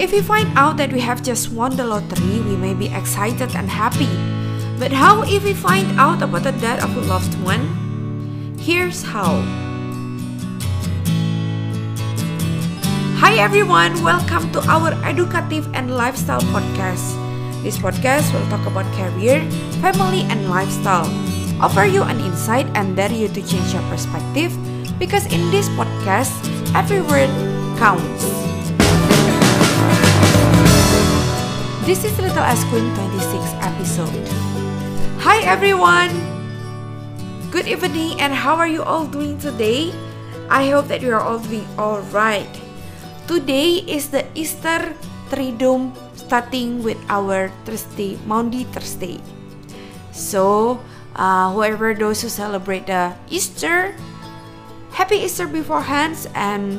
If we find out that we have just won the lottery, we may be excited and happy. But how if we find out about the death of a loved one? Here's how. Hi everyone, welcome to our educative and lifestyle podcast. This podcast will talk about career, family, and lifestyle. Offer you an insight and dare you to change your perspective because in this podcast, every word counts. This is Little S Queen 26 episode. Hi everyone! Good evening and how are you all doing today? I hope that you are all doing alright. Today is the Easter Triduum starting with our Thursday, Maundy Thursday. So, uh, whoever those who celebrate the Easter, happy Easter beforehand and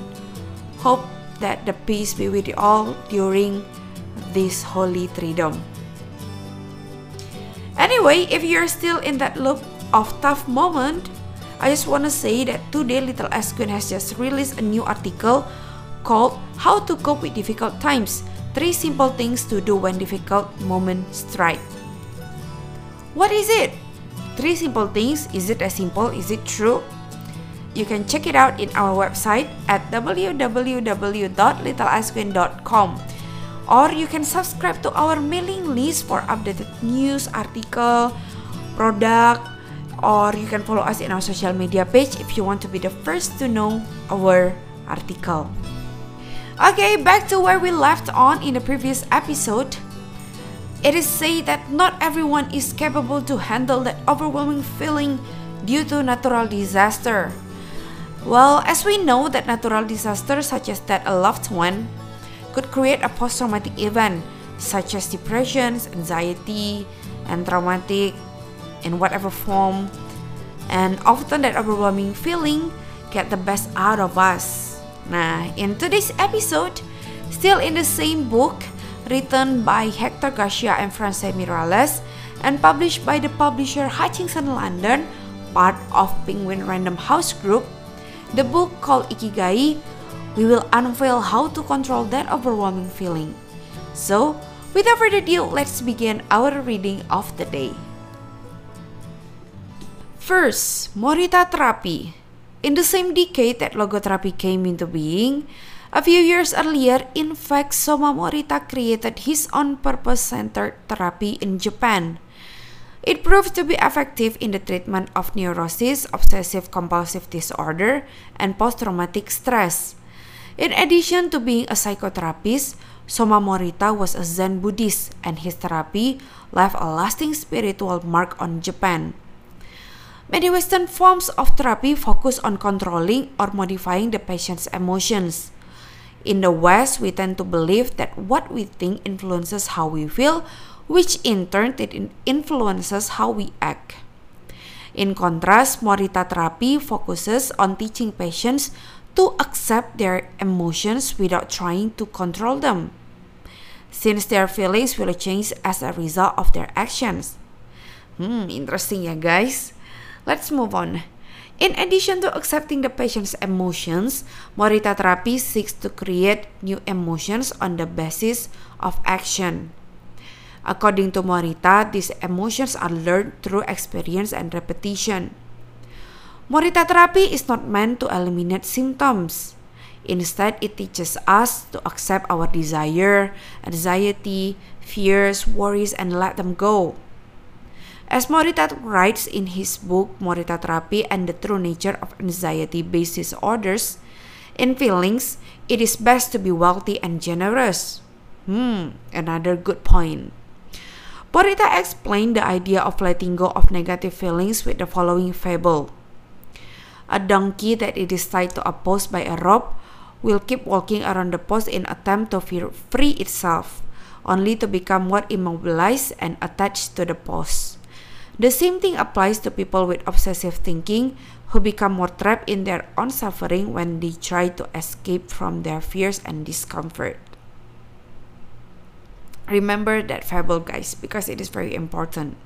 hope that the peace be with you all during this holy Triduum. Anyway, if you're still in that loop of tough moment, I just want to say that today Little S Queen has just released a new article called How to Cope with Difficult Times Three Simple Things to Do When Difficult Moments Strike. What is it? Three simple things. Is it as simple? Is it true? You can check it out in our website at www.littlesqueen.com or you can subscribe to our mailing list for updated news, article, product, or you can follow us in our social media page if you want to be the first to know our article. Okay, back to where we left on in the previous episode. It is said that not everyone is capable to handle that overwhelming feeling due to natural disaster. Well, as we know that natural disasters such as that a loved one could create a post-traumatic event such as depressions, anxiety, and traumatic in whatever form. And often that overwhelming feeling get the best out of us. Nah, in today's episode, still in the same book written by Hector Garcia and Frances Miralles and published by the publisher Hutchinson London, part of Penguin Random House Group, the book called Ikigai we will unveil how to control that overwhelming feeling. So, without further ado, let's begin our reading of the day. First, Morita therapy. In the same decade that logotherapy came into being, a few years earlier, in fact, Shoma Morita created his own purpose-centered therapy in Japan. It proved to be effective in the treatment of neurosis, obsessive compulsive disorder, and post-traumatic stress. In addition to being a psychotherapist, Shoma Morita was a Zen Buddhist, and his therapy left a lasting spiritual mark on Japan. Many Western forms of therapy focus on controlling or modifying the patient's emotions. In the West, we tend to believe that what we think influences how we feel, which in turn influences how we act. In contrast, Morita therapy focuses on teaching patients to accept their emotions without trying to control them, since their feelings will change as a result of their actions. Hmm, interesting ya guys. Let's move on. In addition to accepting the patient's emotions, Morita therapy seeks to create new emotions on the basis of action. According to Morita, these emotions are learned through experience and repetition. Morita therapy is not meant to eliminate symptoms. Instead, it teaches us to accept our desire, anxiety, fears, worries, and let them go. As Morita writes in his book Morita Therapy and the True Nature of Anxiety Based Disorders, in feelings, it is best to be wealthy and generous. Hmm, another good point. Morita explained the idea of letting go of negative feelings with the following fable. A donkey that it is tied to a post by a rope will keep walking around the post in attempt to free itself, only to become more immobilized and attached to the post. The same thing applies to people with obsessive thinking who become more trapped in their own suffering when they try to escape from their fears and discomfort. Remember that fable, guys, because it is very important.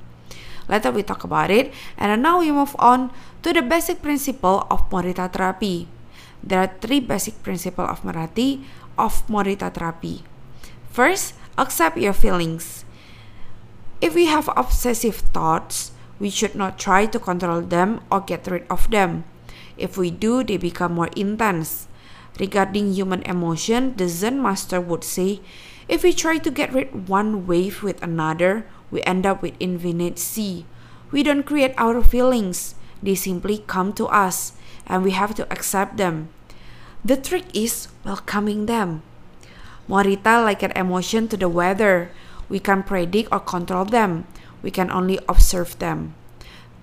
Later we talk about it, and now we move on to the basic principle of Morita therapy. There are three basic principles of Marathi of Morita therapy. First, accept your feelings. If we have obsessive thoughts, we should not try to control them or get rid of them. If we do, they become more intense. Regarding human emotion, the Zen master would say, if we try to get rid one wave with another, we end up with infinite sea. We don't create our feelings. They simply come to us and we have to accept them. The trick is welcoming them. Morita like an emotion to the weather. We can predict or control them. We can only observe them.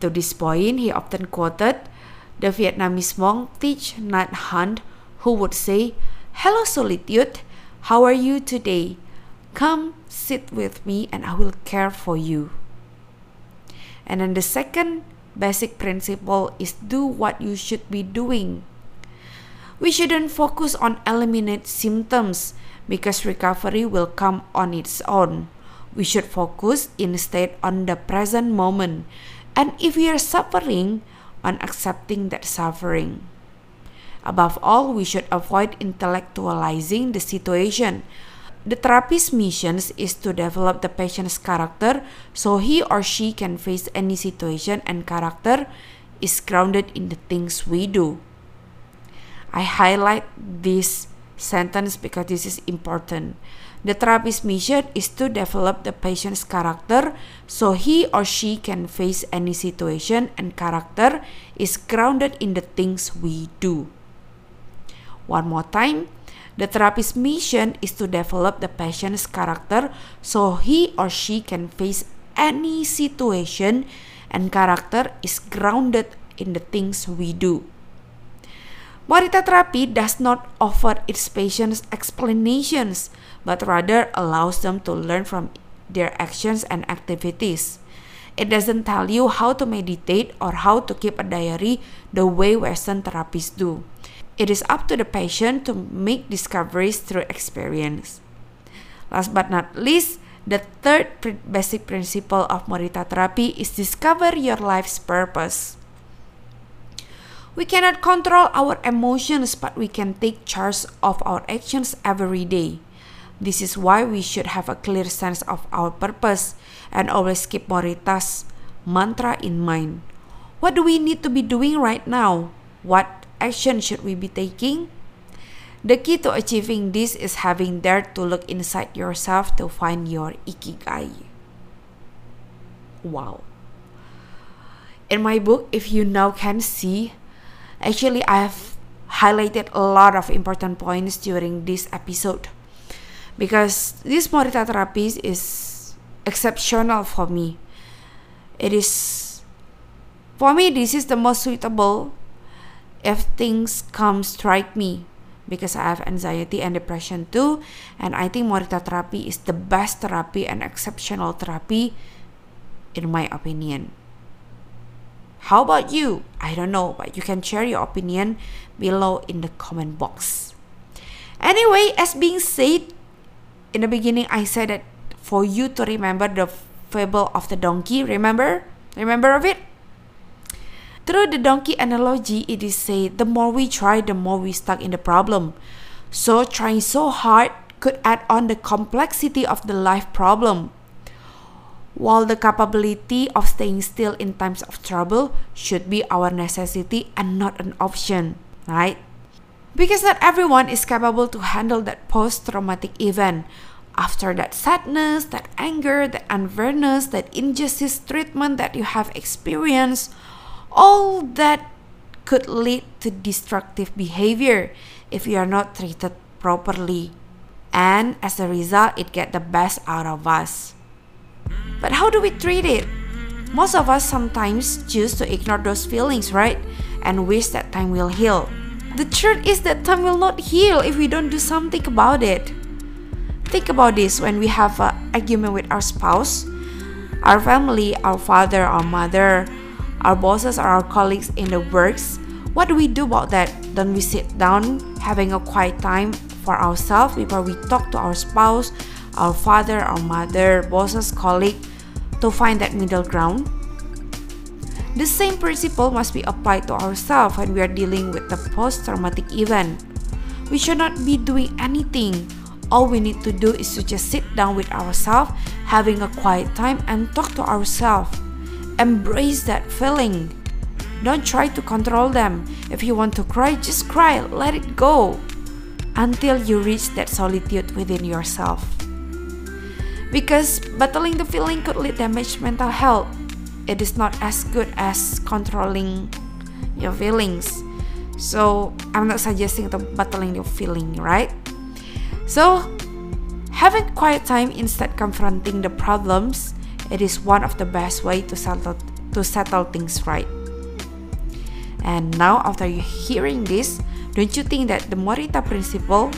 To this point, he often quoted the Vietnamese monk Thich Nhat Hanh, who would say, Hello, solitude. How are you today? Come sit with me and I will care for you. And then the second basic principle is do what you should be doing. We shouldn't focus on eliminate symptoms because recovery will come on its own. We should focus instead on the present moment. And if we are suffering, on accepting that suffering. Above all, we should avoid intellectualizing the situation. The therapist's mission is to develop the patient's character so he or she can face any situation and character is grounded in the things we do. I highlight this sentence because this is important. The therapist's mission is to develop the patient's character so he or she can face any situation and character is grounded in the things we do. One more time, the therapist's mission is to develop the patient's character so he or she can face any situation and character is grounded in the things we do. Morita therapy does not offer its patients explanations, but rather allows them to learn from their actions and activities. It doesn't tell you how to meditate or how to keep a diary the way Western therapists do. It is up to the patient to make discoveries through experience. Last but not least, the third basic principle of Morita therapy is discover your life's purpose. We cannot control our emotions, but we can take charge of our actions every day. This is why we should have a clear sense of our purpose and always keep Morita's mantra in mind. What do we need to be doing right now? What action should we be taking? The key to achieving this is having dared to look inside yourself to find your ikigai. Wow. In my book, if you now can see, actually I have highlighted a lot of important points during this episode because this Morita therapy is exceptional for me. It is for me this is the most suitable if things come strike me because I have anxiety and depression too and I think Morita therapy is the best therapy and exceptional therapy in my opinion. How about you? I don't know, but you can share your opinion below in the comment box. Anyway, as being said, in the beginning I said that for you to remember the fable of the donkey, remember? Remember of it? Through the donkey analogy, it is said the more we try, the more we stuck in the problem. So trying so hard could add on the complexity of the life problem. While the capability of staying still in times of trouble should be our necessity and not an option, right? Because not everyone is capable to handle that post traumatic event. After that sadness, that anger, that unfairness, that injustice treatment that you have experienced, all that could lead to destructive behavior if you are not treated properly. And as a result, it get the best out of us. But how do we treat it? Most of us sometimes choose to ignore those feelings, right? And wish that time will heal. The truth is that time will not heal if we don't do something about it. Think about this when we have an argument with our spouse, our family, our father, our mother, our bosses, or our colleagues in the works. What do we do about that? Don't we sit down, having a quiet time for ourselves before we talk to our spouse, our father, our mother, bosses, colleague to find that middle ground? The same principle must be applied to ourselves when we are dealing with the post traumatic event. We should not be doing anything, all we need to do is to just sit down with ourselves, having a quiet time, and talk to ourselves. Embrace that feeling. Don't try to control them. If you want to cry, just cry, let it go until you reach that solitude within yourself. Because battling the feeling could lead damage mental health. It is not as good as controlling your feelings. So I'm not suggesting to battling your feeling, right? So having quiet time instead confronting the problems, it is one of the best way to settle to settle things right. And now after you hearing this, don't you think that the Morita principle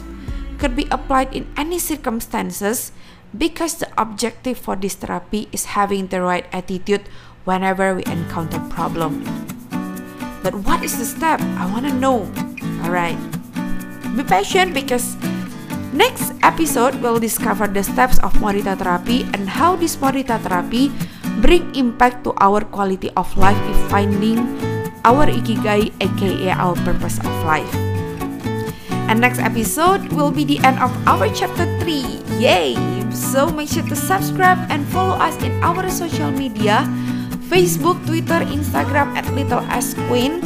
could be applied in any circumstances because the objective for this therapy is having the right attitude whenever we encounter problem. But what is the step? I want to know. Alright. Be patient because next episode we'll discover the steps of Morita therapy and how this Morita therapy bring impact to our quality of life in finding our ikigai aka our purpose of life. And next episode will be the end of our chapter 3. Yay! So make sure to subscribe and follow us in our social media Facebook, Twitter, Instagram at Little S Queen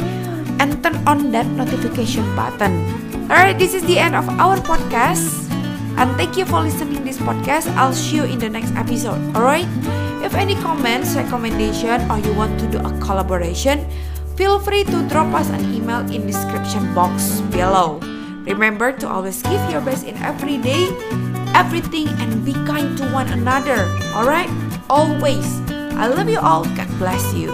and turn on that notification button. Alright, this is the end of our podcast. And thank you for listening to this podcast. I'll see you in the next episode. Alright? If any comments, recommendation, or you want to do a collaboration, feel free to drop us an email in description box below. Remember to always give your best in every day, everything, and be kind to one another. Alright? Always. I love you all. God bless you.